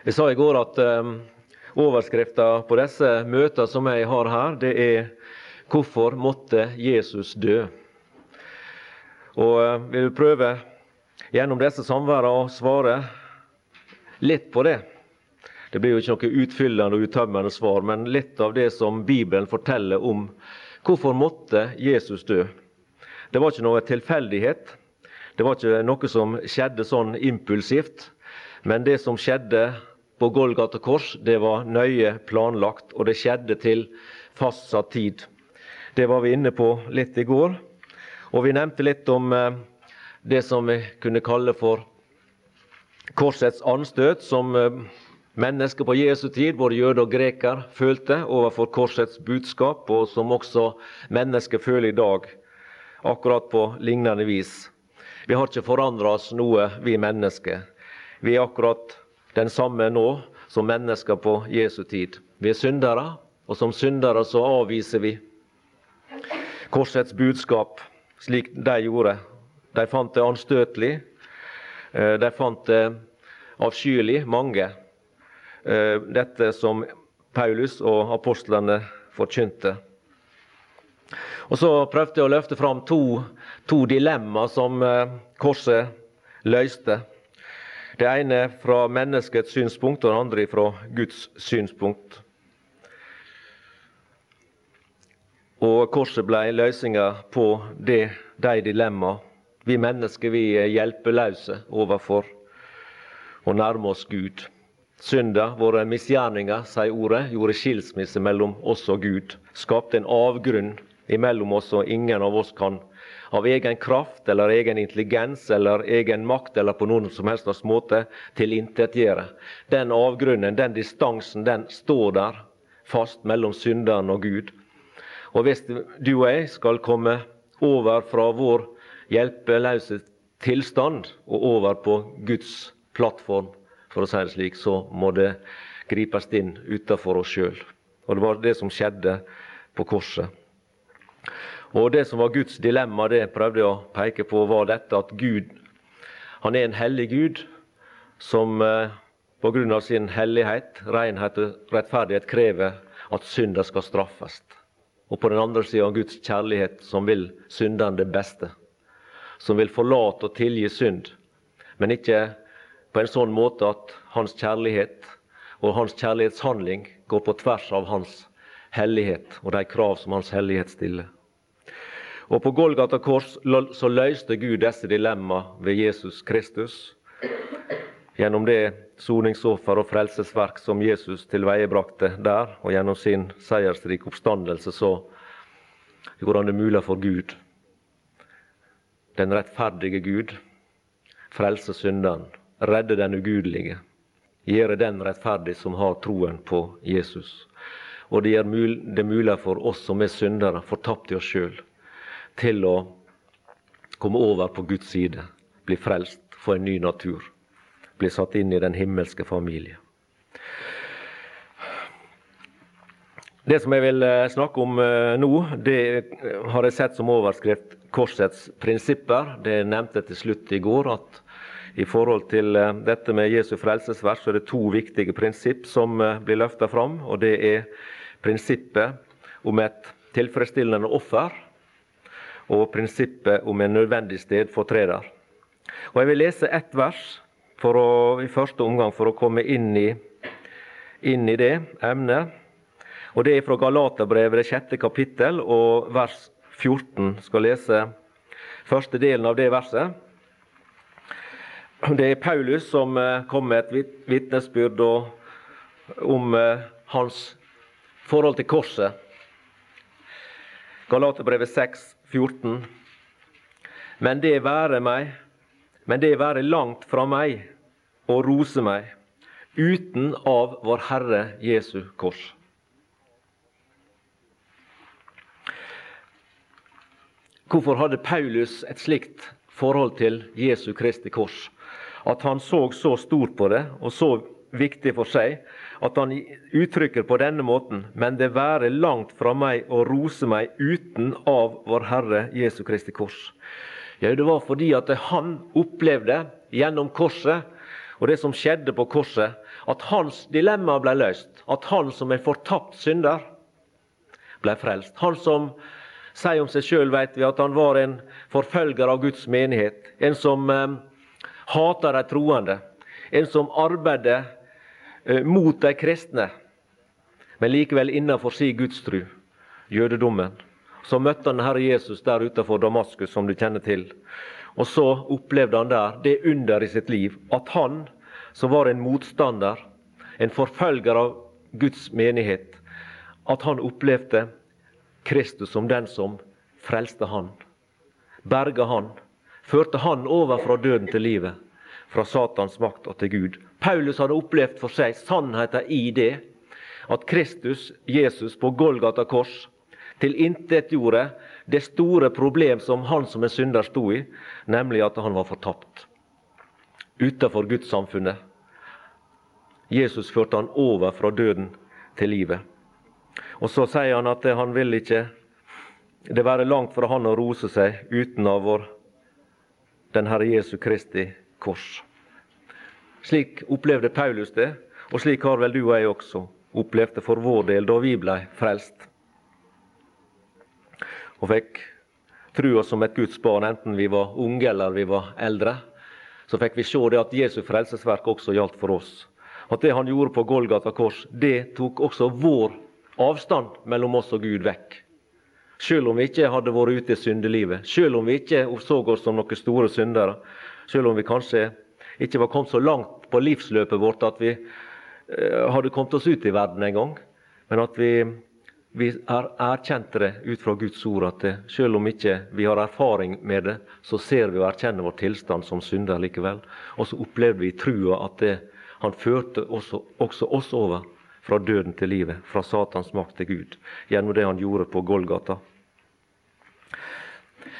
Jeg sa i går at um, overskrifta på disse møtene som jeg har her, det er 'Hvorfor måtte Jesus dø?' Og vi vil prøve gjennom disse samværene å svare litt på det. Det blir jo ikke noe utfyllende og uttømmende svar, men litt av det som Bibelen forteller om hvorfor måtte Jesus dø. Det var ikke noe tilfeldighet. Det var ikke noe som skjedde sånn impulsivt. Men det som skjedde på Golgata kors, det var nøye planlagt, og det skjedde til fastsatt tid. Det var vi inne på litt i går. Og vi nevnte litt om eh, det som vi kunne kalle for korsets anstøt, som eh, mennesker på Jesu tid, både jøder og greker, følte overfor korsets budskap, og som også mennesker føler i dag, akkurat på lignende vis. Vi har ikke forandra oss noe, vi mennesker. Vi er akkurat den samme nå som mennesker på Jesu tid. Vi er syndere, og som syndere så avviser vi korsets budskap slik de gjorde. De fant det anstøtelig. Eh, de fant det avskyelig, mange. Eh, dette som Paulus og apostlene forkynte. Og Så prøvde jeg å løfte fram to, to dilemmaer som eh, korset løste. Det ene fra menneskets synspunkt, og det andre fra Guds synspunkt. Og korset ble løsninga på det, de dilemmaene. Vi mennesker vi er hjelpeløse overfor å nærme oss Gud. Synda, våre misgjerninger, sier ordet, gjorde skilsmisse mellom oss og Gud. Skapte en avgrunn imellom oss, og ingen av oss kan av egen kraft eller egen intelligens eller egen makt eller på noen som helst måte tilintetgjøre. Den avgrunnen, den distansen, den står der fast mellom synderen og Gud. Og hvis du og jeg skal komme over fra vår hjelpeløse tilstand og over på Guds plattform, for å si det slik, så må det gripes inn utenfor oss sjøl. Og det var det som skjedde på korset. Og Det som var Guds dilemma, det prøvde jeg å peke på, var dette at Gud han er en hellig Gud som eh, pga. sin hellighet, renhet og rettferdighet krever at synder skal straffes. Og på den andre sida Guds kjærlighet, som vil syndene det beste. Som vil forlate og tilgi synd, men ikke på en sånn måte at hans kjærlighet og hans kjærlighetshandling går på tvers av hans hellighet og de krav som hans hellighet stiller. Og På Golgata kors så løste Gud disse dilemmaene ved Jesus Kristus. Gjennom det soningsoffer og frelsesverk som Jesus tilveiebrakte der, og gjennom sin seiersrike oppstandelse, så gjorde han det mulig for Gud, den rettferdige Gud, frelse synderen redde den ugudelige, gjøre den rettferdig som har troen på Jesus. Og det gjør det mulig for oss som er syndere, fortapte oss sjøl, til å komme over på Guds side, bli frelst, få en ny natur, bli satt inn i den himmelske familie. Det som jeg vil eh, snakke om eh, nå, det har jeg sett som overskrift 'Korsets prinsipper'. Det nevnte jeg til slutt i går, at i forhold til eh, dette med Jesu frelsesvers så er det to viktige prinsipp som blir løfta fram. og Det er prinsippet om et tilfredsstillende offer og prinsippet om en nødvendig stedfortreder. Og Jeg vil lese ett vers å, i første omgang for å komme inn i, inn i det emnet. Og Det er fra Galaterbrevet, det sjette kapittel, og vers 14. skal lese første delen av det verset. Det er Paulus som eh, kom med et vitnesbyrd om eh, hans forhold til korset. Galaterbrevet 6, 14. Men det være meg, men det være langt fra meg å rose meg uten av Vår Herre Jesu kors. Hvorfor hadde Paulus et slikt forhold til Jesu Kristi kors? at han så så stort på det og så viktig for seg at han uttrykker på denne måten Men det være langt fra meg å rose meg uten av vår Herre Jesu Kristi kors. Ja, Det var fordi at han opplevde gjennom korset og det som skjedde på korset, at hans dilemma ble løst. At han som er fortapt synder ble frelst. Han som sier om seg sjøl, vet vi, at han var en forfølger av Guds menighet. En som eh, hater de troende. En som arbeider eh, mot de kristne, men likevel innenfor si gudstru, jødedommen. Så møtte han Herre Jesus der utenfor Damaskus, som du kjenner til. Og så opplevde han der det under i sitt liv at han, som var en motstander, en forfølger av Guds menighet, at han opplevde Kristus som den som frelste han, berga han, førte han over fra døden til livet, fra Satans makt og til Gud. Paulus hadde opplevd for seg sannheten i det, at Kristus, Jesus, på Golgata kors tilintetgjorde det store problem som han som en synder sto i, nemlig at han var fortapt. Utenfor gudssamfunnet. Jesus førte han over fra døden til livet. Og så sier han at han vil ikke det være langt fra han å rose seg uten av vår den Herre Jesu Kristi kors. Slik opplevde Paulus det, og slik har vel du og jeg også opplevd det for vår del da vi blei frelst og fikk trua som et Guds barn, enten vi var unge eller vi var eldre, så fikk vi se det at Jesu frelsesverk også gjaldt for oss. At det han gjorde på Golgata kors, det tok også vår avstand mellom oss og Gud vekk. Selv om vi ikke hadde vært ute i syndelivet, selv om vi ikke så oss som noen store syndere, selv om vi kanskje ikke var kommet så langt på livsløpet vårt at vi eh, hadde kommet oss ut i verden en gang, men at vi vi er erkjente det ut fra Guds ord at det, selv om ikke vi har erfaring med det, så ser vi og erkjenner vår tilstand som synder likevel. Og så opplever vi i trua at det, han førte også, også, oss over fra døden til livet, fra Satans makt til Gud, gjennom det han gjorde på Golgata.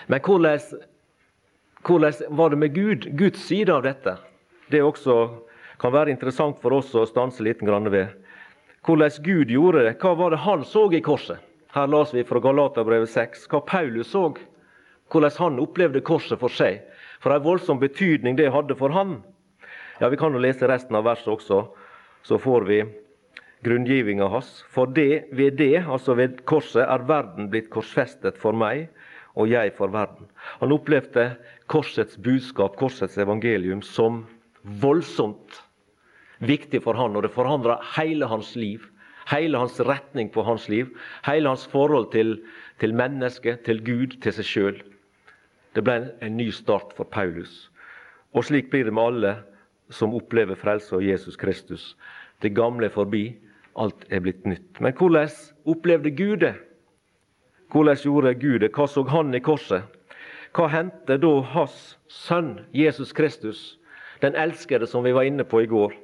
Men hvordan, hvordan var det med Gud, Guds side av dette? Det også kan være interessant for oss å stanse litt ved hvordan Gud gjorde det. Hva var det han så i korset? Her las vi fra Galaterbrevet 6 hva Paulus så. Hvordan han opplevde korset for seg. For en voldsom betydning det hadde for han. Ja, Vi kan jo lese resten av verset også, så får vi grunngivinga hans. For det, ved det, altså ved korset, er verden blitt korsfestet for meg, og jeg for verden. Han opplevde korsets budskap, korsets evangelium, som voldsomt viktig for han, og det forandra hele hans liv. Hele hans retning på hans liv. Hele hans forhold til, til mennesket, til Gud, til seg sjøl. Det ble en, en ny start for Paulus. Og slik blir det med alle som opplever frelse av Jesus Kristus. Det gamle er forbi, alt er blitt nytt. Men hvordan opplevde Gud det? Hvordan gjorde Gud det? Hva så han i korset? Hva hendte da hans sønn Jesus Kristus, den elskede som vi var inne på i går?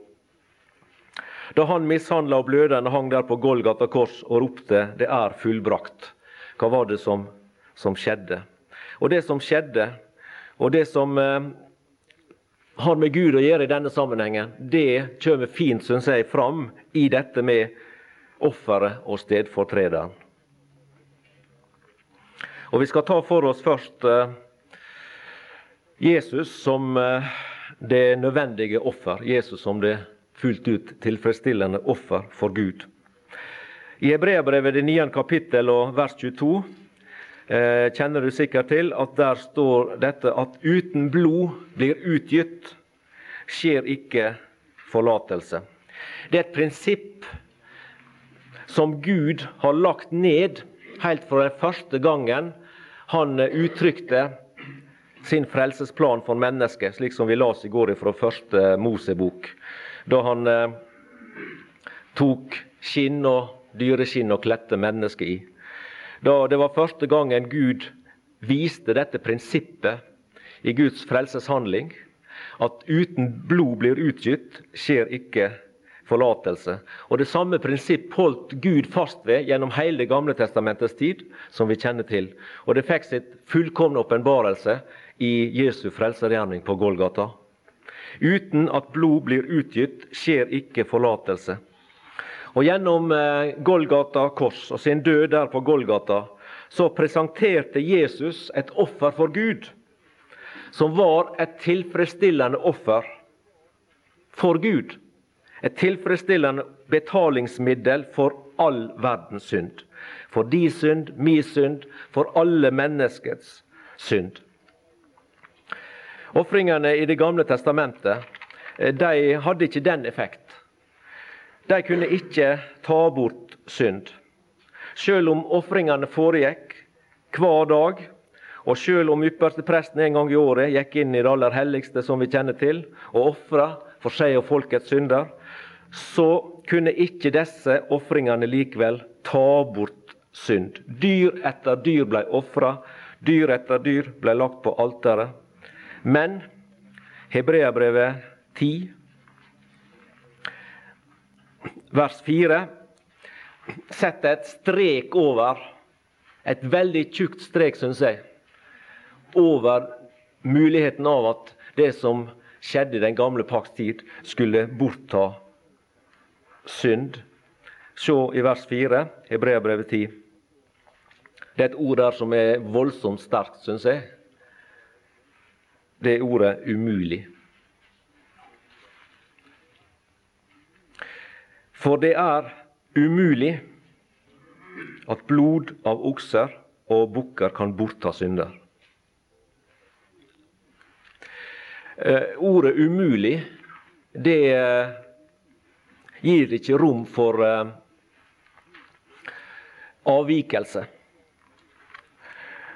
da han mishandla og blødende hang der på Golgata kors og ropte 'Det er fullbrakt'. Hva var det som, som skjedde? Og det som skjedde, og det som eh, har med Gud å gjøre i denne sammenhengen, det kommer fint, syns jeg, fram i dette med offeret og stedfortrederen. Og Vi skal ta for oss først eh, Jesus som eh, det nødvendige offer. Jesus som det fullt ut tilfredsstillende offer for Gud. I Hebreabrevet det 9. kapittel og vers 22 eh, kjenner du sikkert til at der står dette at uten blod blir utgitt, skjer ikke forlatelse. Det er et prinsipp som Gud har lagt ned helt fra den første gangen han uttrykte sin frelsesplan for mennesket, slik som vi las i går fra første Mosebok da han eh, tok skinn og dyreskinn og kledde mennesket i. Da det var første gangen Gud viste dette prinsippet i Guds frelseshandling, at uten blod blir utgitt, skjer ikke forlatelse. Og Det samme prinsipp holdt Gud fast ved gjennom hele gamle testamentets tid, som vi kjenner til. Og det fikk sitt fullkomne åpenbarelse i Jesu frelsergjerning på Golgata. Uten at blod blir utgitt, skjer ikke forlatelse. Og Gjennom eh, Golgata kors og sin død der på Golgata så presenterte Jesus et offer for Gud, som var et tilfredsstillende offer for Gud. Et tilfredsstillende betalingsmiddel for all verdens synd. For de synd, min synd, for alle menneskets synd. Ofringene i Det gamle testamentet eh, de hadde ikke den effekt. De kunne ikke ta bort synd. Selv om ofringene foregikk hver dag, og selv om ypperstepresten en gang i året gikk inn i det aller helligste, som vi kjenner til, og ofra for seg og folkets synder, så kunne ikke disse ofringene likevel ta bort synd. Dyr etter dyr ble ofra, dyr etter dyr ble lagt på alteret. Men Hebreabrevet 10, vers 4, setter et strek over, et veldig tjukt strek, syns jeg, over muligheten av at det som skjedde i den gamle pakts tid, skulle bortta synd. Se i vers 4, Hebreabrevet 10. Det er et ord der som er voldsomt sterkt, syns jeg. Det er ordet 'umulig'. For det er umulig at blod av okser og bukker kan bortta synder. Eh, ordet 'umulig' det eh, gir ikke rom for eh, avvikelse.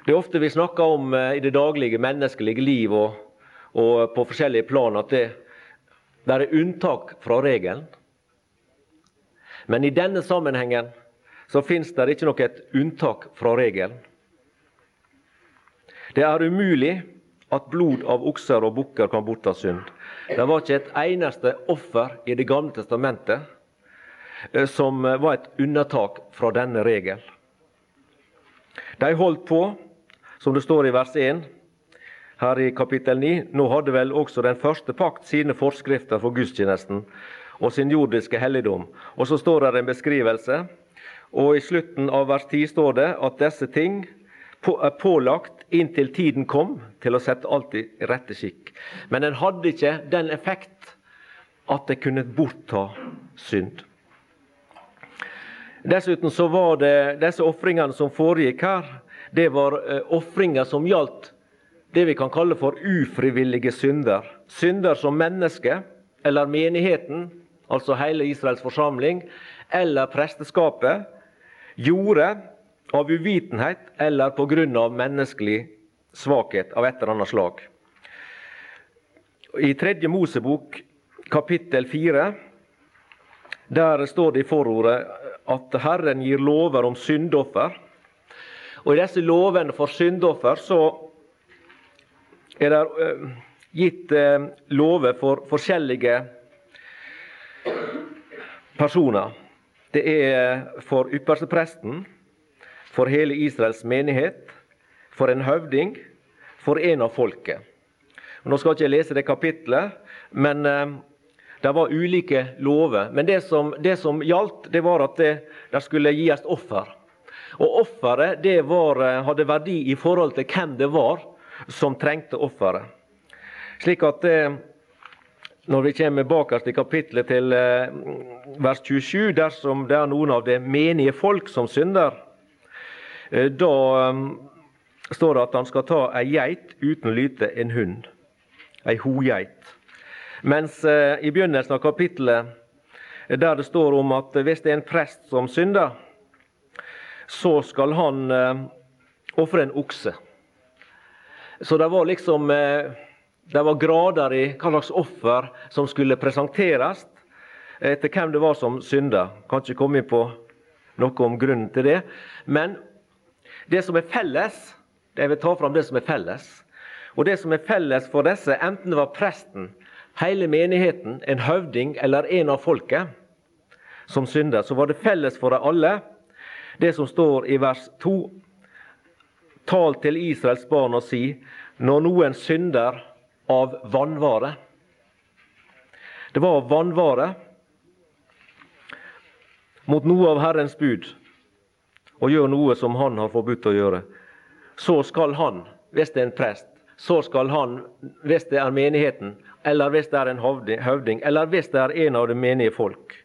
Det er ofte vi snakker om i det daglige menneskelige liv og, og på forskjellige plan at det, det er unntak fra regelen. Men i denne sammenhengen så fins det ikke noe unntak fra regelen. Det er umulig at blod av okser og bukker kan bortta synd. Det var ikke et eneste offer i Det gamle testamentet eh, som var et unntak fra denne regelen. De holdt på, som det står i vers 1 her i kapittel 9. Nå hadde vel også den første pakt sine forskrifter for gudstjenesten, og sin jordiske helligdom. Og så står det en beskrivelse, og i slutten av vers 10 står det at disse ting er pålagt inntil tiden kom til å sette alt i rette skikk. Men den hadde ikke den effekt at det kunne bortta synd. Dessuten så var det disse ofringene som foregikk her, det var uh, ofringer som gjaldt det vi kan kalle for ufrivillige synder. Synder som mennesket eller menigheten altså hele Israels forsamling, eller presteskapet, gjorde av uvitenhet eller pga. menneskelig svakhet av et eller annet slag. I tredje Mosebok, kapittel fire, der står det i forordet at Herren gir lover om syndoffer. Og I disse lovene for syndoffer så er det eh, gitt eh, lover for forskjellige personer. Det er for ypperstepresten, for hele Israels menighet, for en høvding, for en av folket. Nå skal ikke jeg lese det kapitlet, men eh, det var ulike lover. Men det som, det som gjaldt, det var at det, det skulle gis offer. Og offeret eh, hadde verdi i forhold til hvem det var som trengte offeret. Slik at eh, når vi kommer bakerst i kapittelet til eh, vers 27, dersom det er noen av det menige folk som synder, da står det at han skal ta ei geit uten lyte en hund. Ei hogeit. Mens i begynnelsen av kapittelet, der det står om at hvis det er en prest som synder, så skal han ofre en okse. Så det var liksom det var grader i hva slags offer som skulle presenteres etter hvem det var som synda. Kan ikke komme på noe om grunnen til det. Men det som er felles Jeg vil ta fram det som er felles. Og det som er felles for disse, enten det var presten, hele menigheten, en høvding eller en av folket som synda, så var det felles for dem alle det som står i vers 2. Tal til Israels barn og si, når noen synder av vannvare. Det var vannvare mot noe av Herrens bud og gjør noe som han har forbudt å gjøre. Så skal han, hvis det er en prest, så skal han, hvis det er menigheten, eller hvis det er en høvding, eller hvis det er en av det menige folk.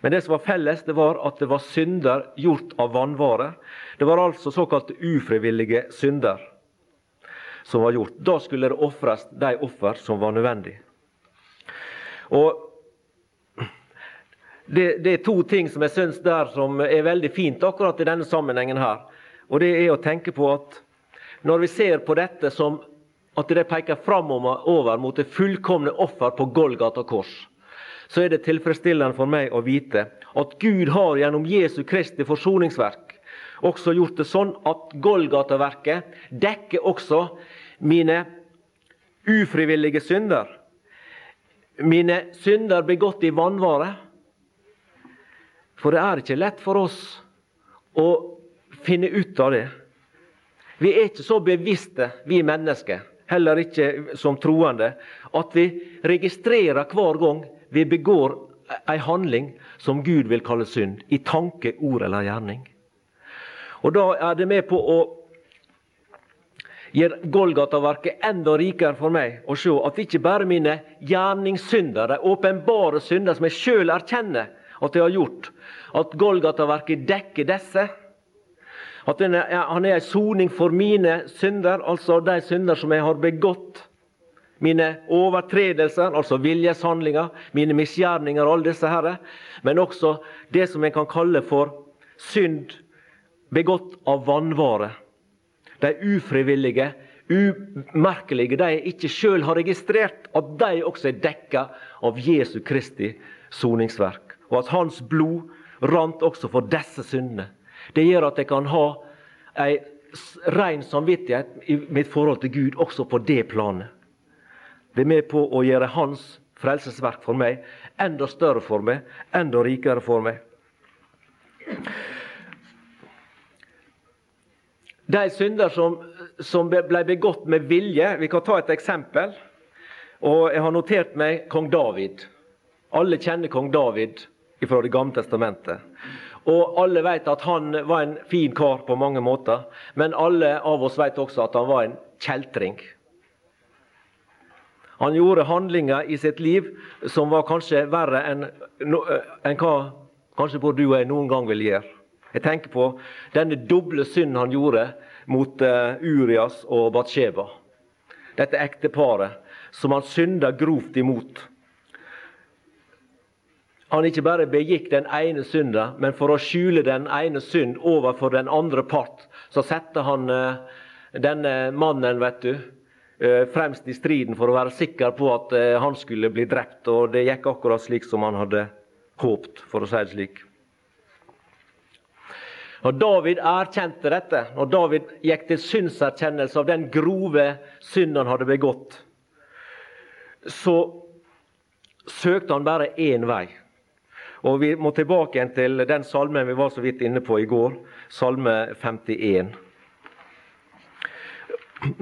Men det som var felles, det var at det var synder gjort av vanvare. Det var altså såkalte ufrivillige synder som var gjort. Da skulle det ofres de offer som var nødvendig. Og det, det, er to ting som jeg syns der som er veldig fint akkurat i denne sammenhengen her. Og det er å tenke på at når vi ser på dette som at det peker framover mot det fullkomne offer på Golgata kors, så er det tilfredsstillende for meg å vite at Gud har gjennom Jesu Kristi forsoningsverk også gjort det sånn at Golgata-verket dekker også mine ufrivillige synder. Mine synder begått i vanvare. For det er ikke lett for oss å finne ut av det. Vi er ikke så bevisste, vi mennesker, heller ikke som troende, at vi registrerer hver gang vi begår ei handling som Gud vil kalle synd, i tanke, ord eller gjerning. Og Da er det med på å gjøre Golgata-verket enda rikere for meg å se at ikke bare mine gjerningssynder, de åpenbare synder som jeg sjøl erkjenner at jeg har gjort, at Golgata-verket dekker disse, at han er en soning for mine synder, altså de synder som jeg har begått. Mine overtredelser, altså viljeshandlinger, mine misgjerninger, og alle disse herre. Men også det som jeg kan kalle for synd begått av vanvare. De ufrivillige, umerkelige, de jeg ikke sjøl har registrert, at de også er dekka av Jesu Kristi soningsverk. Og at Hans blod rant også for disse syndene. Det gjør at jeg kan ha ei rein samvittighet i mitt forhold til Gud også på det planet. Det er med på å gjøre Hans frelsesverk for meg enda større for meg, enda rikere for meg. De synder som, som ble begått med vilje Vi kan ta et eksempel. Og Jeg har notert meg kong David. Alle kjenner kong David fra Det gamle testamentet. Og alle vet at han var en fin kar på mange måter. Men alle av oss vet også at han var en kjeltring. Han gjorde handlinger i sitt liv som var kanskje verre enn, enn hva kanskje både du og jeg noen gang vil gjøre. Jeg tenker på denne doble synden han gjorde mot uh, Urias og Batsheba. Dette ekteparet som han synda grovt imot han ikke bare begikk den ene synda, men for å skjule den ene synd overfor den andre part, så satte han uh, denne mannen, vet du, fremst i striden for å være sikker på at uh, han skulle bli drept. Og det gikk akkurat slik som han hadde håpt, for å si det slik. Når David erkjente dette, når David gikk til synserkjennelse av den grove synd han hadde begått, så søkte han bare én vei. Og Vi må tilbake igjen til den salmen vi var så vidt inne på i går, salme 51.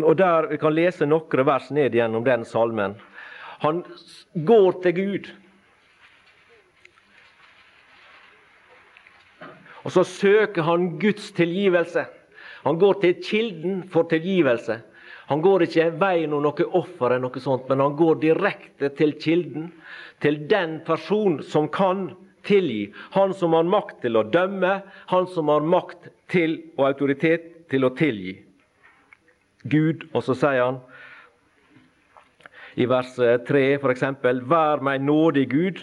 Og der Vi kan lese noen vers ned gjennom den salmen. Han går til Gud. Og så søker han Guds tilgivelse. Han går til kilden for tilgivelse. Han går ikke veien om noe offer, eller noe sånt, men han går direkte til kilden. Til den person som kan tilgi. Han som har makt til å dømme, han som har makt til og autoritet til å tilgi. Gud, og så sier han i vers 3 f.eks.: Vær meg nådig, Gud,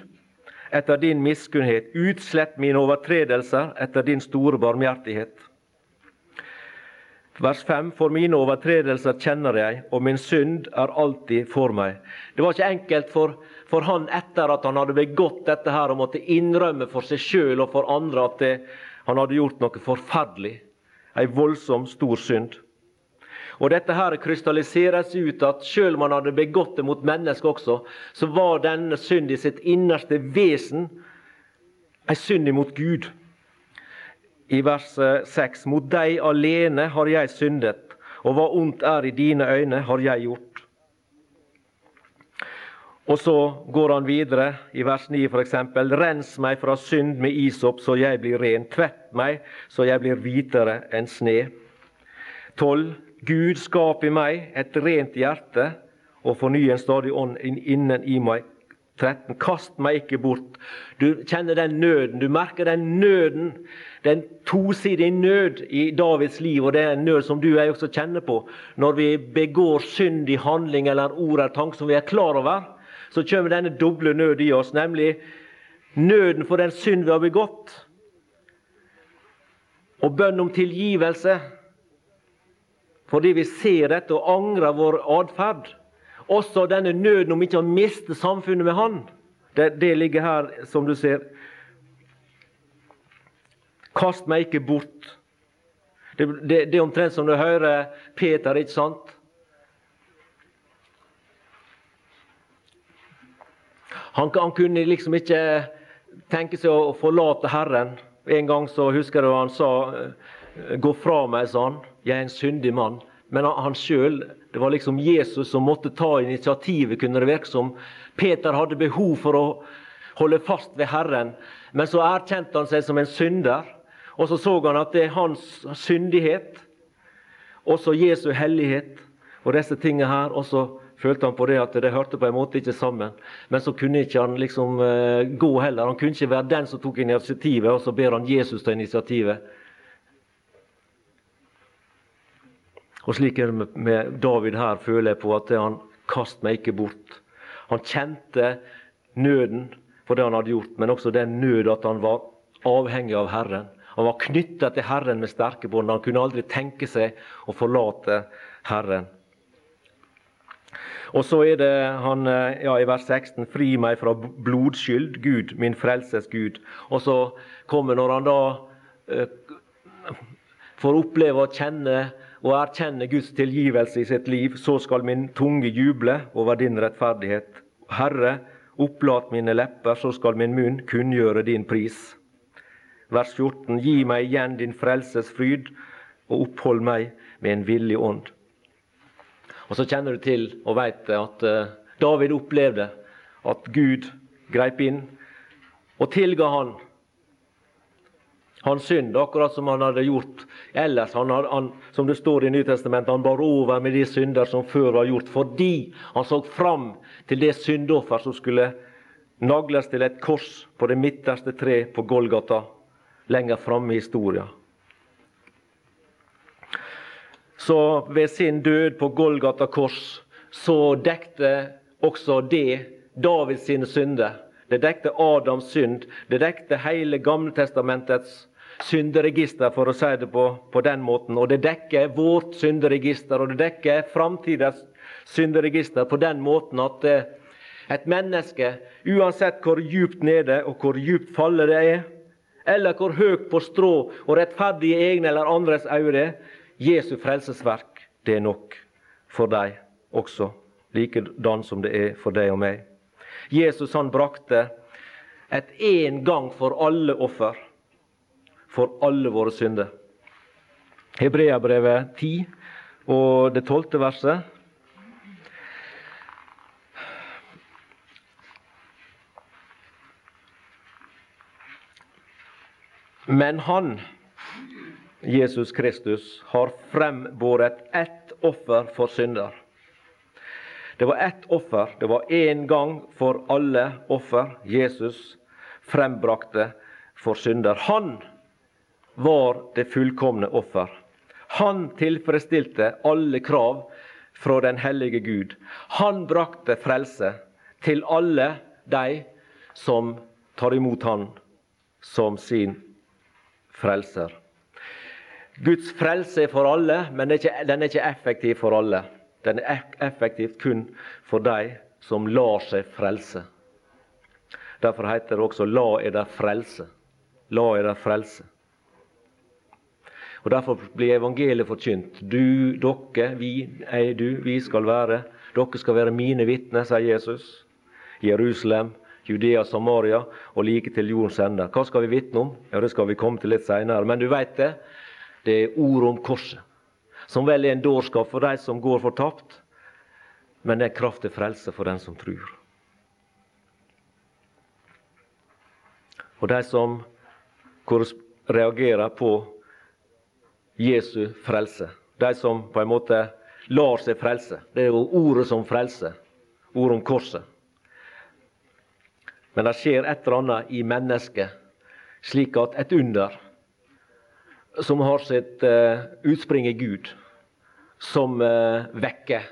etter din miskunnhet. Utslett mine overtredelser etter din store barmhjertighet. Vers 5.: For mine overtredelser kjenner jeg, og min synd er alltid for meg. Det var ikke enkelt for for han etter at han hadde begått dette her og måtte innrømme for seg sjøl og for andre at det, han hadde gjort noe forferdelig. Ei voldsom, stor synd. Og dette her krystalliseres ut at sjøl om han hadde begått det mot mennesker også, så var denne synd i sitt innerste vesen ei synd imot Gud. I vers 6.: Mot deg alene har jeg syndet, og hva ondt er i dine øyne, har jeg gjort. Og så går han videre i vers 9 f.eks.: Rens meg fra synd med isop, så jeg blir ren. Tvett meg, så jeg blir hvitere enn sne. 12. Gud, skap i meg et rent hjerte, og forny en stadig ånd innen i meg. 13. Kast meg ikke bort. Du kjenner den nøden. Du merker den nøden. Den tosidige nød i Davids liv, og det er en nød som du og jeg også kjenner på. Når vi begår synd i handling eller ord eller tanke som vi er klar over, så kommer denne doble nød i oss, nemlig nøden for den synd vi har begått, og bønn om tilgivelse fordi vi ser dette og angrer vår atferd. Også denne nøden om ikke å miste samfunnet med Han. Det, det ligger her, som du ser. Kast meg ikke bort. Det, det, det er omtrent som du hører Peter, ikke sant? Han, han, kunne liksom ikke tenke seg å forlate Herren. En gang så husker du han sa 'Gå fra meg', sa han. 'Jeg er en syndig mann'. Men han, sjøl det var liksom Jesus som måtte ta initiativet, kunne det virke som. Peter hadde behov for å holde fast ved Herren, men så erkjente han seg som en synder. Og så så han at det er hans syndighet, også Jesu hellighet og disse tingene her. Og så følte han på det at det hørte på en måte ikke sammen. Men så kunne ikke han liksom uh, gå heller. Han kunne ikke være den som tok initiativet, og så ber han Jesus ta initiativet. Og slik er det med David her, føler jeg på at han kast meg ikke bort. Han kjente nøden for det han hadde gjort, men også den nød at han var avhengig av Herren. Han var knytta til Herren med sterke bånd. Han kunne aldri tenke seg å forlate Herren. Og så er det han ja, i vers 16.: Fri meg fra blodskyld, Gud, min frelses Gud. Og så kommer når han da eh, får oppleve og kjenne og erkjenne Guds tilgivelse i sitt liv, så skal min tunge juble over din rettferdighet. Herre, opplat mine lepper, så skal min munn kunngjøre din pris. Vers 14. Gi meg igjen din frelses fryd, og opphold meg med en villig ånd. Og Så kjenner du til og veit at uh, David opplevde at Gud greip inn og tilga han hans synd, akkurat som han hadde gjort ellers. Han, han, som det står i Nytestamentet, han bar over med de synder som før var gjort, fordi han så fram til det syndoffer som skulle nagles til et kors på det midterste tre på Golgata, lenger framme i historia. Så ved sin død på Golgata kors så dekte også det Davids synder. Det dekte Adams synd. Det dekte hele Gamletestamentets synderegister, for å si det på, på, den måten. Og det dekker vårt synderegister, og det dekker framtidas synderegister på den måten at eh, et menneske, uansett hvor djupt nede og hvor djupt fallet det er, eller hvor høyt på strå og rettferdig i egne eller andres øyne, Jesu frelsesverk, det er nok for deg også, likedan som det er for deg og meg. Jesus han brakte et en gang for alle offer for alle våre synder. Hebreabrevet 10 og det tolvte verset. Men han, Jesus Kristus, har frembåret ett offer for synder. Det var ett offer. Det var én gang for alle offer Jesus frembrakte for synder. Han var det fullkomne offer. Han tilfredsstilte alle krav fra den hellige Gud. Han brakte frelse til alle de som tar imot Han som sin frelser. Guds frelse er for alle, men den er ikke effektiv for alle. Den er effektiv kun for de som lar seg frelse. Derfor heter det også 'la eder frelse'. La eder frelse. Og Derfor blir evangeliet forkynt. Du, dere, vi, ei, du, vi skal være Dere skal være mine vitner, sier Jesus. Jerusalem, Judea, Samaria og like til jordens ende. Hva skal vi vitne om? Ja, Det skal vi komme til litt seinere. Men du veit det. Det er ordet om korset. Som vel er en dårskap for de som går fortapt, men det er kraft til frelse for den som tror. Og de som reagerer på Jesu frelse. De som på en måte lar seg frelse. Det er jo ordet som frelser. Ordet om korset. Men det skjer et eller annet i mennesket, slik at et under som har sitt uh, utspring i Gud, som uh, vekker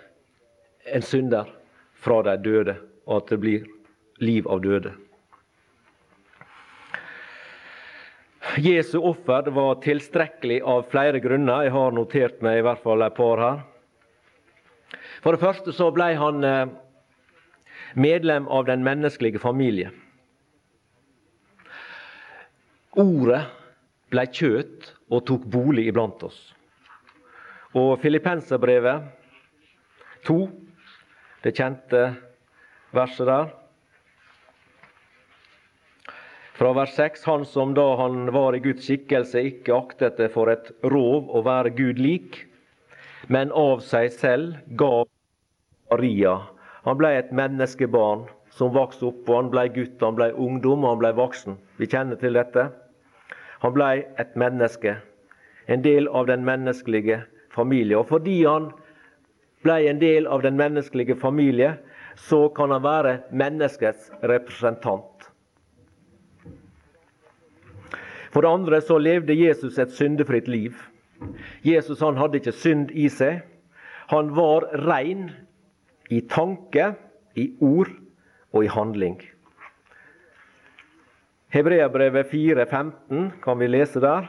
en synder fra de døde, og at det blir liv av døde. Jesu offer var tilstrekkelig av flere grunner. Jeg har notert meg i hvert fall et par her. For det første så ble han eh, medlem av den menneskelige familie. Ordet ble kjøtt og tok bolig iblant oss. Og Filippenserbrevet 2, det kjente verset der, fra vers 6.: Han som da han var i Guds skikkelse, ikke aktet det for et rov å være Gud lik, men av seg selv gav Maria. Han ble et menneskebarn som vokste opp, og han ble gutt, han ble ungdom, og han ble voksen. Vi kjenner til dette. Han ble et menneske, en del av den menneskelige familie. Og fordi han ble en del av den menneskelige familie, så kan han være menneskets representant. For det andre så levde Jesus et syndefritt liv. Jesus han hadde ikke synd i seg. Han var rein i tanke, i ord og i handling. Hebreabrevet 4,15 kan vi lese der.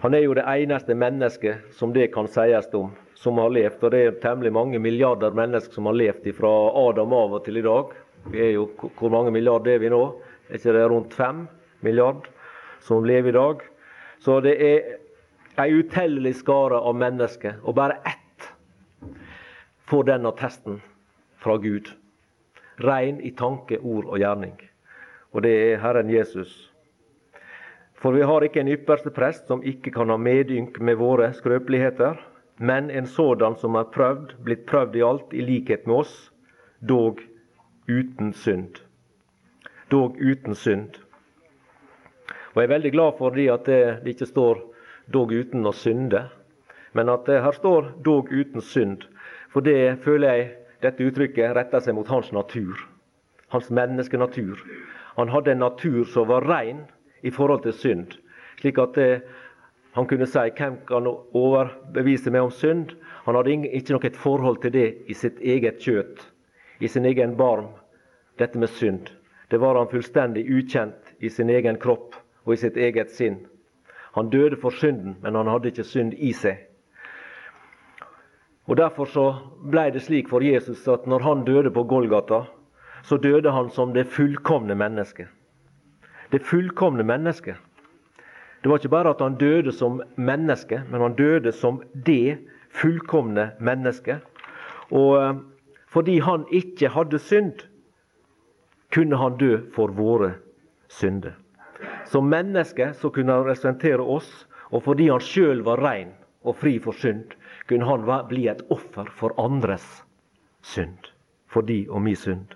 Han er jo det eneste mennesket som det kan sies om, som har levd. Og det er temmelig mange milliarder mennesker som har levd fra Adam av og til i dag. Vi er jo, Hvor mange milliarder er vi nå? Er ikke det rundt 5 milliard som lever i dag? Så det er ei utellelig skare av mennesker, og bare ett får den attesten fra Gud. Rein i tanke, ord og gjerning. Og det er Herren Jesus. For vi har ikke en ypperste prest som ikke kan ha medynk med våre skrøpeligheter, men en sådan som er prøvd, blitt prøvd i alt, i likhet med oss, dog uten synd dog uten synd. Og Jeg er veldig glad for at det ikke står 'dog uten å synde', men at det her står 'dog uten synd'. For det føler jeg dette uttrykket retter seg mot hans natur. Hans menneskenatur. Han hadde en natur som var rein i forhold til synd. Slik at det, han kunne si 'Hvem kan overbevise meg om synd?' Han hadde ikke noe forhold til det i sitt eget kjøtt, i sin egen barm, dette med synd. Det var han fullstendig ukjent i sin egen kropp og i sitt eget sinn. Han døde for synden, men han hadde ikke synd i seg. Og Derfor så ble det slik for Jesus at når han døde på Golgata, så døde han som det fullkomne mennesket. Det fullkomne mennesket. Det var ikke bare at han døde som menneske, men han døde som det fullkomne mennesket. Og eh, fordi han ikke hadde synd, kunne han dø for våre synder. Som menneske så kunne han representere oss, og fordi han sjøl var rein og fri for synd, kunne han bli et offer for andres synd. For de og mi synd.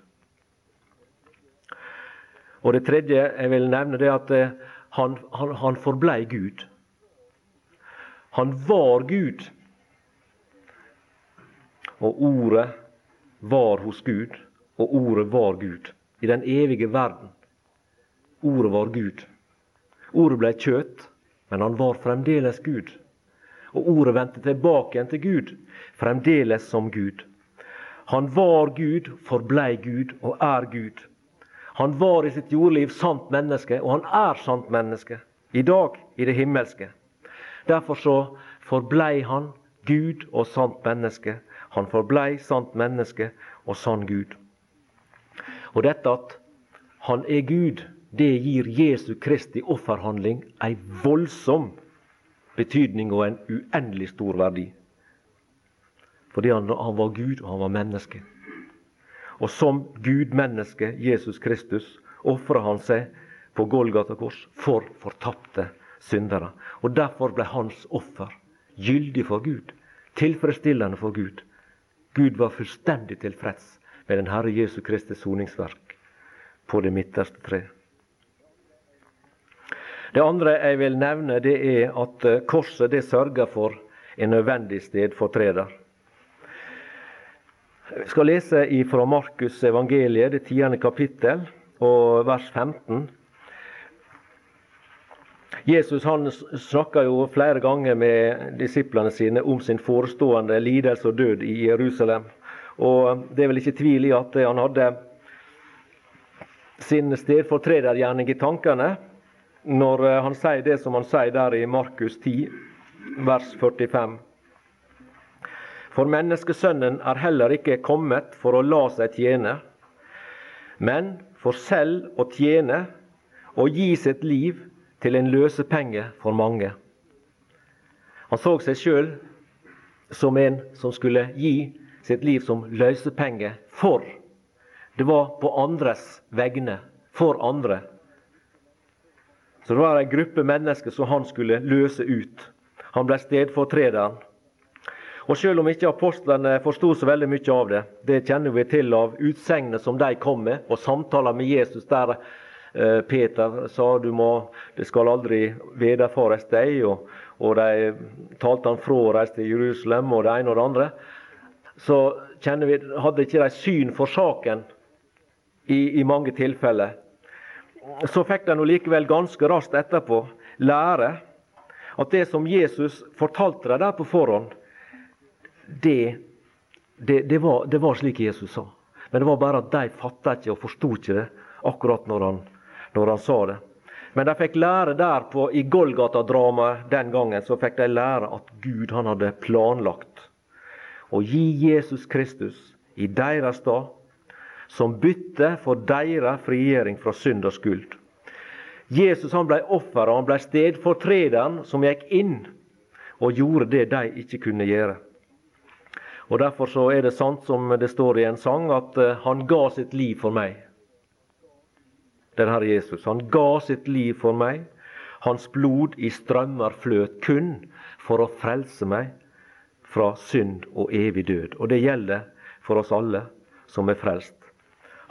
Og Det tredje jeg vil nevne, det er at eh, han, han, han forblei Gud. Han var Gud. Og ordet var hos Gud, og ordet var Gud i den evige verden. Ordet var Gud. Ordet ble kjøtt, men han var fremdeles Gud. Og ordet vendte tilbake igjen til Gud, fremdeles som Gud. Han var Gud, forblei Gud og er Gud. Han var i sitt jordliv sant menneske, og han er sant menneske i dag i det himmelske. Derfor så forblei han Gud og sant menneske. Han forblei sant menneske og sann Gud. Og dette at han er Gud, det gir Jesu Kristi offerhandling ei voldsom betydning og en uendelig stor verdi. Fordi han, han var Gud, og han var menneske. Og som Gud-menneske, Jesus Kristus, ofra han seg på Golgata kors for fortapte syndere. Og Derfor ble hans offer gyldig for Gud, tilfredsstillende for Gud. Gud var fullstendig tilfreds med den Herre Jesu Kristi soningsverk på det midterste tre. Det andre jeg vil nevne, det er at eh, korset det sørger for en nødvendig stedfortreder. Vi skal lese fra Markus evangeliet, det tiende kapittel, og vers 15. Jesus han snakka jo flere ganger med disiplene sine om sin forestående lidelse og død i Jerusalem. Og Det er vel ikke tvil i at han hadde sin stedfortredergjerning i tankene når han sier det som han sier der i Markus 10, vers 45. For menneskesønnen er heller ikke kommet for å la seg tjene, men for selv å tjene og gi sitt liv til en løsepenge for mange. Han så seg sjøl som en som skulle gi sitt liv som løsepenge for. Det var på andres vegne. For andre. Så det var ei gruppe mennesker som han skulle løse ut. Han ble stedfortrederen. Og Selv om ikke apostlene forsto så veldig mye av det, det kjenner vi til av utsegnene som de kom med, og samtaler med Jesus der Eh, Peter sa du må, det skal aldri vederfares deg, og, og de talte han fra og reiste til Jerusalem og det ene og det andre. Så kjenner vi, hadde ikke de syn for saken i, i mange tilfeller. Så fikk de likevel ganske raskt etterpå lære at det som Jesus fortalte dem der på forhånd, det, det, det, var, det var slik Jesus sa. Men det var bare at de fatta ikke og forsto ikke det akkurat når han når han sa det. Men de fikk lære der på, i Golgata-dramaet den gangen så fikk de lære at Gud han hadde planlagt å gi Jesus Kristus i deres stad som bytte for deres frigjøring fra synd og skuld. Jesus han ble offeret, han ble stedfortrederen som gikk inn og gjorde det de ikke kunne gjøre. Og Derfor så er det sant som det står i en sang, at eh, han ga sitt liv for meg den Herre Jesus. Han ga sitt liv for meg. Hans blod i strømmer fløt kun for å frelse meg fra synd og evig død. Og det gjelder for oss alle som er frelst.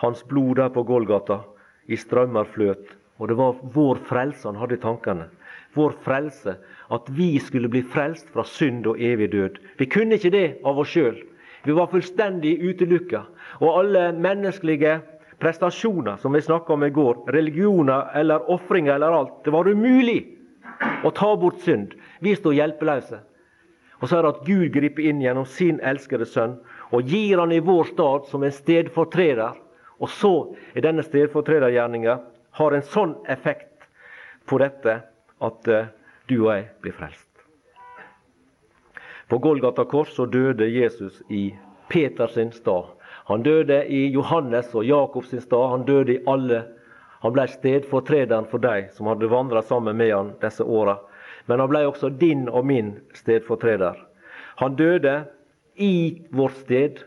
Hans blod der på Golgata i strømmer fløt. Og det var vår frelse han hadde i tankene. Vår frelse. At vi skulle bli frelst fra synd og evig død. Vi kunne ikke det av oss sjøl. Vi var fullstendig utelukka. Og alle menneskelige prestasjoner, som vi snakka om i går, religioner eller ofringer eller alt. Det var umulig å ta bort synd. Vi sto hjelpeløse. Og så er det at Gud griper inn gjennom sin elskede sønn og gir han i vår stad som en stedfortreder. Og så er denne stedfortredergjerninga har en sånn effekt på dette at uh, du og jeg blir frelst. På Golgata kors så døde Jesus i Peters stad. Han døde i Johannes og Jakobs stad. Han døde i alle. Han ble stedfortrederen for de som hadde vandra sammen med han disse åra. Men han ble også din og min stedfortreder. Han døde i vårt sted,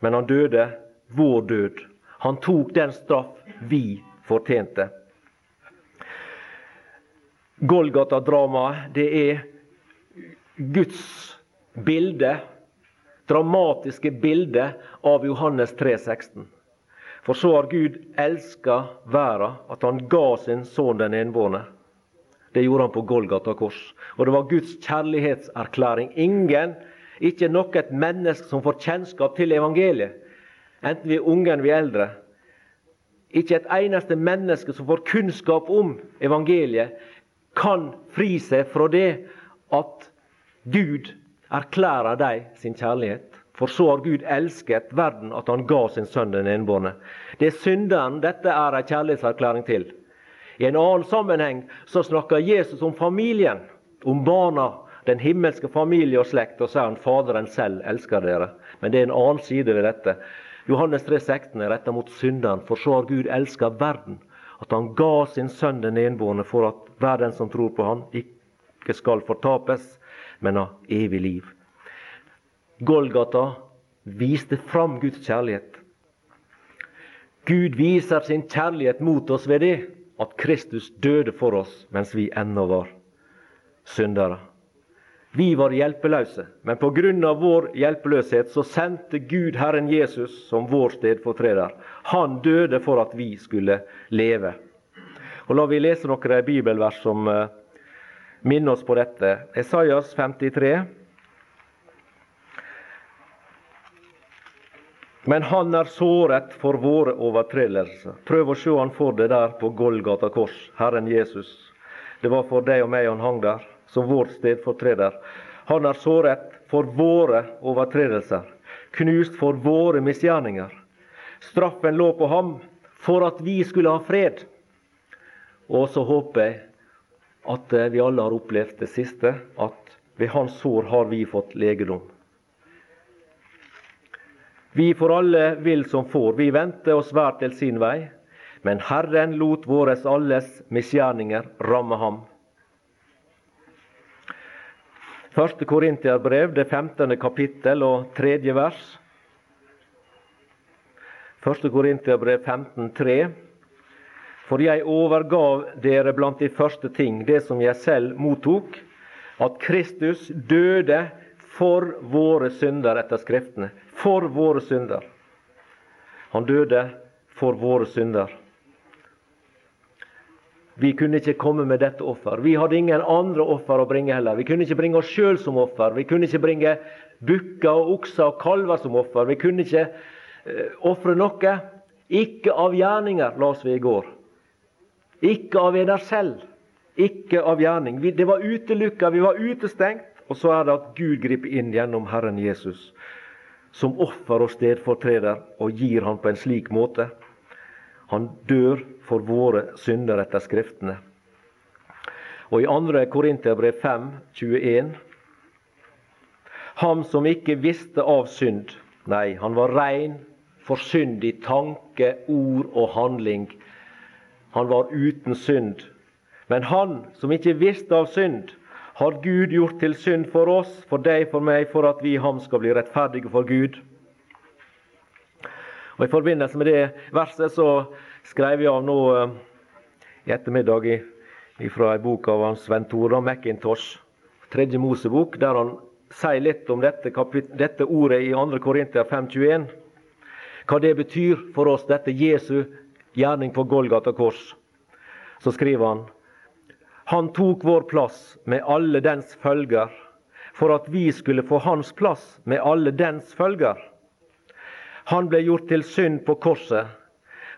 men han døde vår død. Han tok den straff vi fortjente. Golgata-dramaet, det er Guds bilde dramatiske bilde av Johannes 3,16. For så har Gud elska verda at han ga sin sønn den enbårne. Det gjorde han på Golgata kors. Og det var Guds kjærlighetserklæring. Ingen, ikke noe menneske som får kjennskap til evangeliet, enten vi er unge eller vi er eldre. Ikke et eneste menneske som får kunnskap om evangeliet, kan fri seg fra det at Gud erklærer dem sin kjærlighet. For så har Gud elsket verden at han ga sin sønn den enbårne. Det er synderen dette er en kjærlighetserklæring til. I en annen sammenheng så snakker Jesus om familien, om barna, den himmelske familie og slekt, og så er han Faderen selv elsker dere. Men det er en annen side ved dette. Johannes 3, 16 er retta mot synderen, for så har Gud elska verden, at han ga sin sønn den enbårne, for at hver den som tror på han, ikke skal fortapes, men av evig liv. Golgata viste fram Guds kjærlighet. Gud viser sin kjærlighet mot oss ved det at Kristus døde for oss mens vi ennå var syndere. Vi var hjelpeløse, men pga. vår hjelpeløshet så sendte Gud Herren Jesus som vår stedfortreder. Han døde for at vi skulle leve. Og La vi lese noen bibelvers som minner oss på dette. Esaias 53, Men han er såret for våre overtredelser. Prøv å se han for deg der på Golgata kors, Herren Jesus. Det var for deg og meg han hang der, som vår stedfortreder. Han er såret for våre overtredelser, knust for våre misgjerninger. Straffen lå på ham for at vi skulle ha fred. Og så håper jeg at vi alle har opplevd det siste, at ved hans sår har vi fått legedom. Vi for alle vil som får, vi venter oss hver til sin vei. Men Herren lot våres alles misgjerninger ramme ham. Første Korintiabrev, det 15. kapittel og tredje vers. Første Korintiabrev 15,3. For jeg overgav dere blant de første ting det som jeg selv mottok, at Kristus døde for våre synder etter Skriftene. For våre synder. Han døde for våre synder. Vi kunne ikke komme med dette offer. Vi hadde ingen andre offer å bringe heller. Vi kunne ikke bringe oss sjøl som offer. Vi kunne ikke bringe bukker og okser og kalver som offer. Vi kunne ikke uh, ofre noe. Ikke av gjerninger, las vi i går. Ikke av eder selv. Ikke av gjerning. Vi, det var utelukka, vi var utestengt. Og så er det at Gud griper inn gjennom Herren Jesus som offer og stedfortreder, og gir han på en slik måte. Han dør for våre synder etter Skriftene. Og i 2. Korinterbrev 5, 21 Ham som ikke visste av synd, nei, han var rein for synd i tanke, ord og handling. Han var uten synd. Men han som ikke visste av synd, har Gud gjort til synd for oss, for deg, for meg, for at vi i ham skal bli rettferdige for Gud. Og I forbindelse med det verset så skrev jeg av nå eh, i ettermiddag fra ei bok av Sven Tore McIntosh, tredje Mosebok, der han sier litt om dette, dette ordet i 2. Korinter 5,21. Hva det betyr for oss, dette Jesu gjerning på Golgata kors. Så skriver han han tok vår plass med alle dens følger, for at vi skulle få hans plass med alle dens følger. Han ble gjort til synd på korset,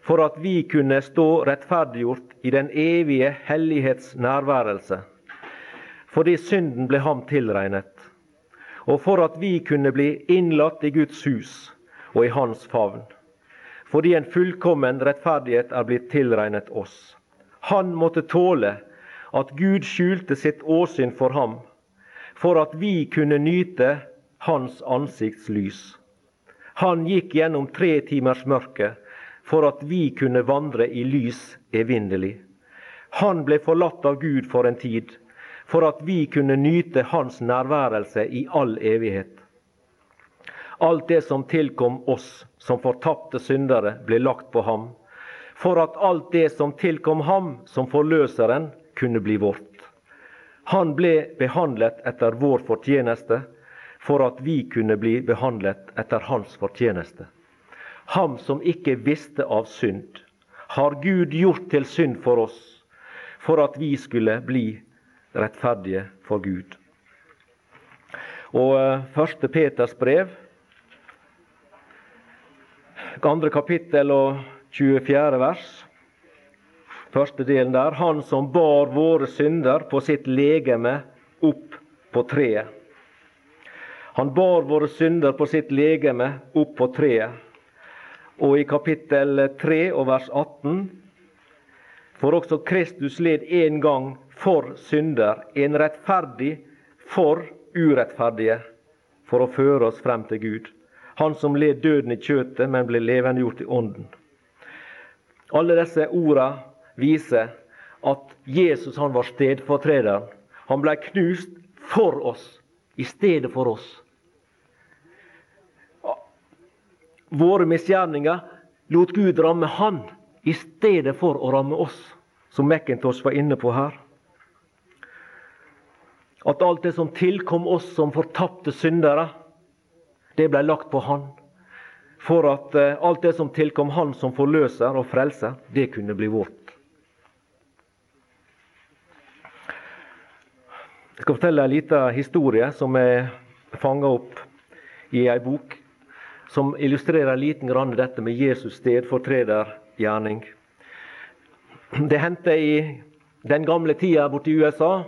for at vi kunne stå rettferdiggjort i den evige hellighets nærværelse. Fordi synden ble ham tilregnet, og for at vi kunne bli innlatt i Guds hus og i Hans favn. Fordi en fullkommen rettferdighet er blitt tilregnet oss. Han måtte tåle at Gud skjulte sitt åsyn for ham, for at vi kunne nyte hans ansiktslys. Han gikk gjennom tre timers mørke for at vi kunne vandre i lys evinnelig. Han ble forlatt av Gud for en tid, for at vi kunne nyte Hans nærværelse i all evighet. Alt det som tilkom oss som fortapte syndere, ble lagt på ham, for at alt det som tilkom ham som forløseren, kunne bli vårt. Han ble behandlet etter vår fortjeneste, for at vi kunne bli behandlet etter hans fortjeneste. Ham som ikke visste av synd, har Gud gjort til synd for oss, for at vi skulle bli rettferdige for Gud. Og eh, første Peters brev, andre kapittel og 24. vers. Første delen der. Han som bar våre synder på sitt legeme opp på treet. Han bar våre synder på sitt legeme opp på treet. Og i kapittel 3 og vers 18 For også Kristus led en gang for synder, en rettferdig for urettferdige, for å føre oss frem til Gud. Han som led døden i kjøtet, men ble levendegjort i ånden. Alle disse orda viser at Jesus han var stedfortrederen. Han ble knust for oss, i stedet for oss. våre misgjerninger, lot Gud ramme han i stedet for å ramme oss, som McIntosh var inne på her. At alt det som tilkom oss som fortapte syndere, det ble lagt på han. For at eh, alt det som tilkom han som forløser og frelser, det kunne bli vårt. Jeg skal fortelle en liten historie som er fanga opp i ei bok som illustrerer liten grann dette med Jesus stedfortredergjerning. Det hendte i den gamle tida borte i USA,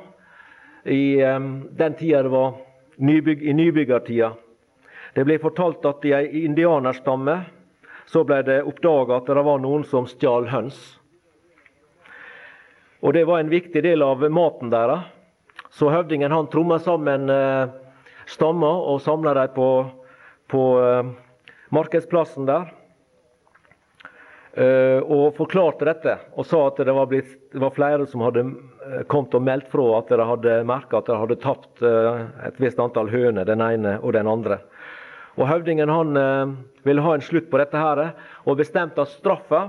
i den tida det var nybygg, i nybyggertida. Det ble fortalt at i ei indianerstamme så ble det oppdaga at det var noen som stjal høns. Og Det var en viktig del av maten deres. Så høvdingen han tromma sammen eh, stammer og samla dem på, på eh, markedsplassen der. Eh, og forklarte dette og sa at det var, blitt, det var flere som hadde kommet og meldt fra at de hadde merka at de hadde tapt et visst antall høner, den ene og den andre. Og Høvdingen han ville ha en slutt på dette her, og bestemte at straffa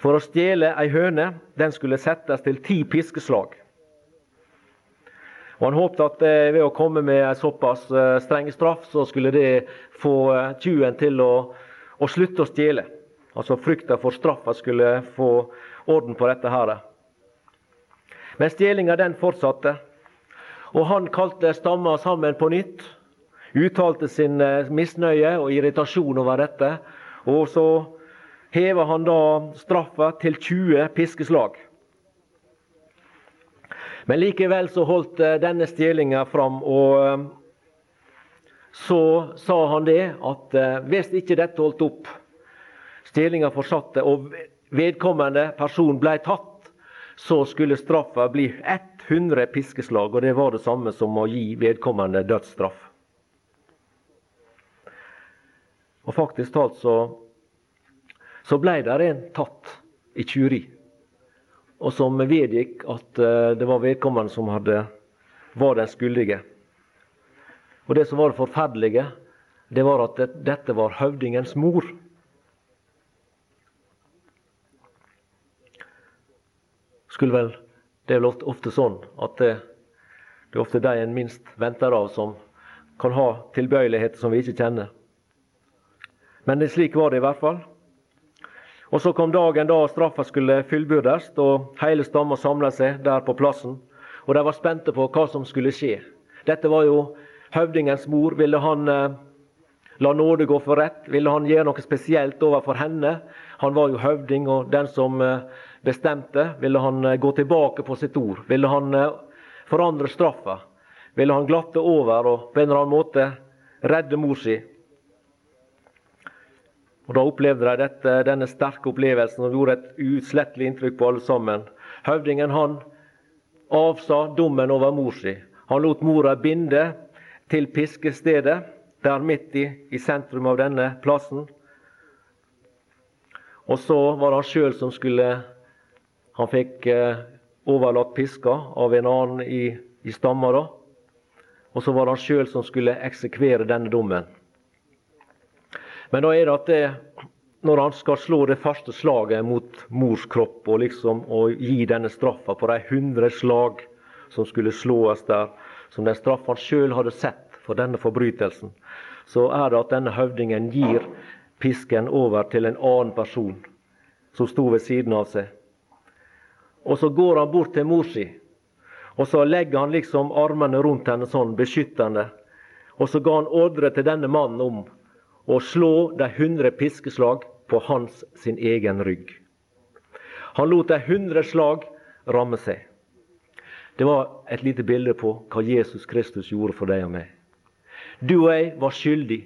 for å stjele ei høne, den skulle settes til ti piskeslag. Og Han håpte at eh, ved å komme med en såpass eh, streng straff, så skulle det få eh, tjuven til å, å slutte å stjele. Altså frykta for straffa skulle få orden på dette her. Men stjelinga den fortsatte. Og han kalte stamma sammen på nytt. Uttalte sin misnøye og irritasjon over dette. Og så heva han da straffa til 20 piskeslag. Men likevel så holdt eh, denne stjelinga fram, og eh, så sa han det at eh, hvis ikke dette holdt opp, stjelinga fortsatte, og vedkommende person ble tatt, så skulle straffa bli 100 piskeslag, og det var det samme som å gi vedkommende dødsstraff. Og faktisk talt så så ble der en tatt i tjuveri. Og som vedgikk at eh, det var vedkommende som hadde, var den skyldige. Og det som var det forferdelige, det var at dette var høvdingens mor. Skulle vel, Det er vel ofte, sånn at det, det er ofte de en minst venter av, som kan ha tilbøyeligheter som vi ikke kjenner. Men slik var det i hvert fall. Og Så kom dagen da straffa skulle fullbyrdes, og hele stamma samla seg der på plassen. Og De var spente på hva som skulle skje. Dette var jo høvdingens mor. Ville han eh, la nåde gå for rett? Ville han gjøre noe spesielt overfor henne? Han var jo høvding og den som eh, bestemte. Ville han eh, gå tilbake på sitt ord? Ville han eh, forandre straffa? Ville han glatte over og på en eller annen måte redde mor si? Og Da opplevde de dette, denne sterke opplevelsen og gjorde et uutslettelig inntrykk på alle sammen. Høvdingen han avsa dommen over mor si. Han lot mora binde til piskestedet, der midt i, i sentrum av denne plassen. Og så var det han sjøl som skulle Han fikk eh, overlatt piska av en annen i, i stamma. da. Og så var det han sjøl som skulle eksekvere denne dommen. Men da er det at det, når han skal slå det første slaget mot mors kropp og liksom og gi denne straffa på de hundre slag som skulle slås der, som den straffa han sjøl hadde sett for denne forbrytelsen, så er det at denne høvdingen gir pisken over til en annen person som sto ved siden av seg. Og så går han bort til mor si, og så legger han liksom armene rundt henne sånn beskyttende. Og så ga han ordre til denne mannen om og slå de hundre piskeslag på hans sin egen rygg. Han lot de hundre slag ramme seg. Det var et lite bilde på hva Jesus Kristus gjorde for deg og meg. Du og jeg var skyldig.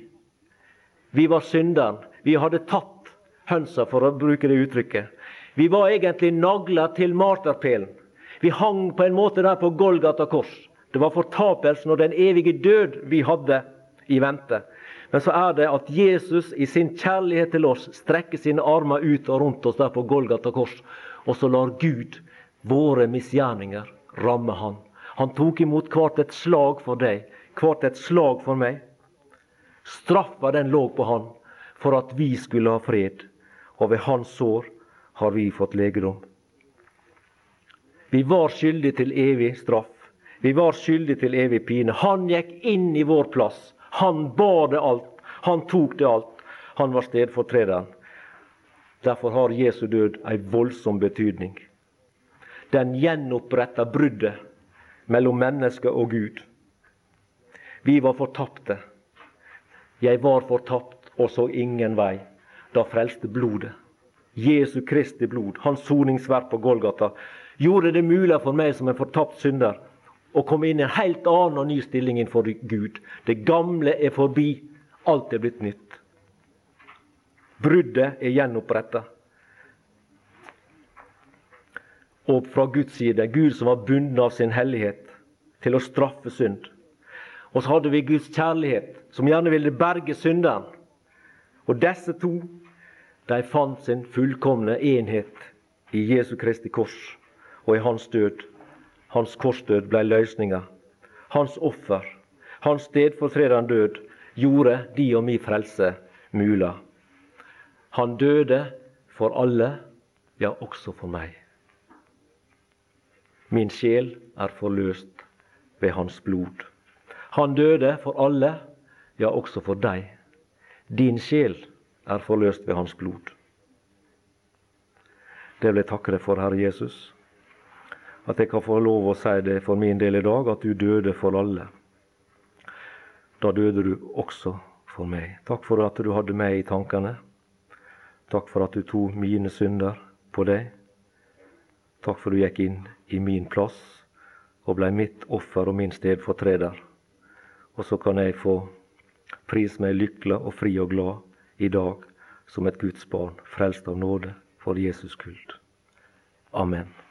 Vi var synderen. Vi hadde tatt hønsa, for å bruke det uttrykket. Vi var egentlig nagla til marterpælen. Vi hang på en måte der på Golgata kors. Det var fortapelsen og den evige død vi hadde i vente. Men så er det at Jesus i sin kjærlighet til oss strekker sine armer ut og rundt oss der på Golgata kors. Og så lar Gud våre misgjerninger ramme han. Han tok imot hvert et slag for deg, hvert et slag for meg. Straffa den lå på han for at vi skulle ha fred, og ved hans sår har vi fått legedom. Vi var skyldige til evig straff. Vi var skyldige til evig pine. Han gikk inn i vår plass. Han bar det alt. Han tok det alt. Han var stedfortrederen. Derfor har Jesu død ei voldsom betydning. Den gjenoppretta bruddet mellom menneske og Gud. Vi var fortapte. Jeg var fortapt og så ingen vei. Da frelste blodet. Jesu Kristi blod, hans soningsverk på Golgata, gjorde det mulig for meg som en fortapt synder å komme inn i en helt annen og ny stilling innenfor Gud. Det gamle er forbi, alt er blitt nytt. Bruddet er gjenoppretta. Og fra Guds side, Gud som var bundet av sin hellighet til å straffe synd. Og så hadde vi Guds kjærlighet, som gjerne ville berge synderen. Og disse to de fant sin fullkomne enhet i Jesu Kristi kors og i hans død. Hans korsdød ble løsninga. Hans offer, hans stedfortredende død, gjorde de og mi frelse mulig. Han døde for alle, ja, også for meg. Min sjel er forløst ved hans blod. Han døde for alle, ja, også for deg. Din sjel er forløst ved hans blod. Det vil jeg takke deg for, Herre Jesus. At jeg kan få lov å si det for min del i dag, at du døde for alle. Da døde du også for meg. Takk for at du hadde meg i tankene. Takk for at du tok mine synder på deg. Takk for at du gikk inn i min plass og blei mitt offer og min stedfortreder. Og så kan jeg få pris meg lykkelig og fri og glad i dag som et Guds barn, frelst av nåde for Jesus kult. Amen.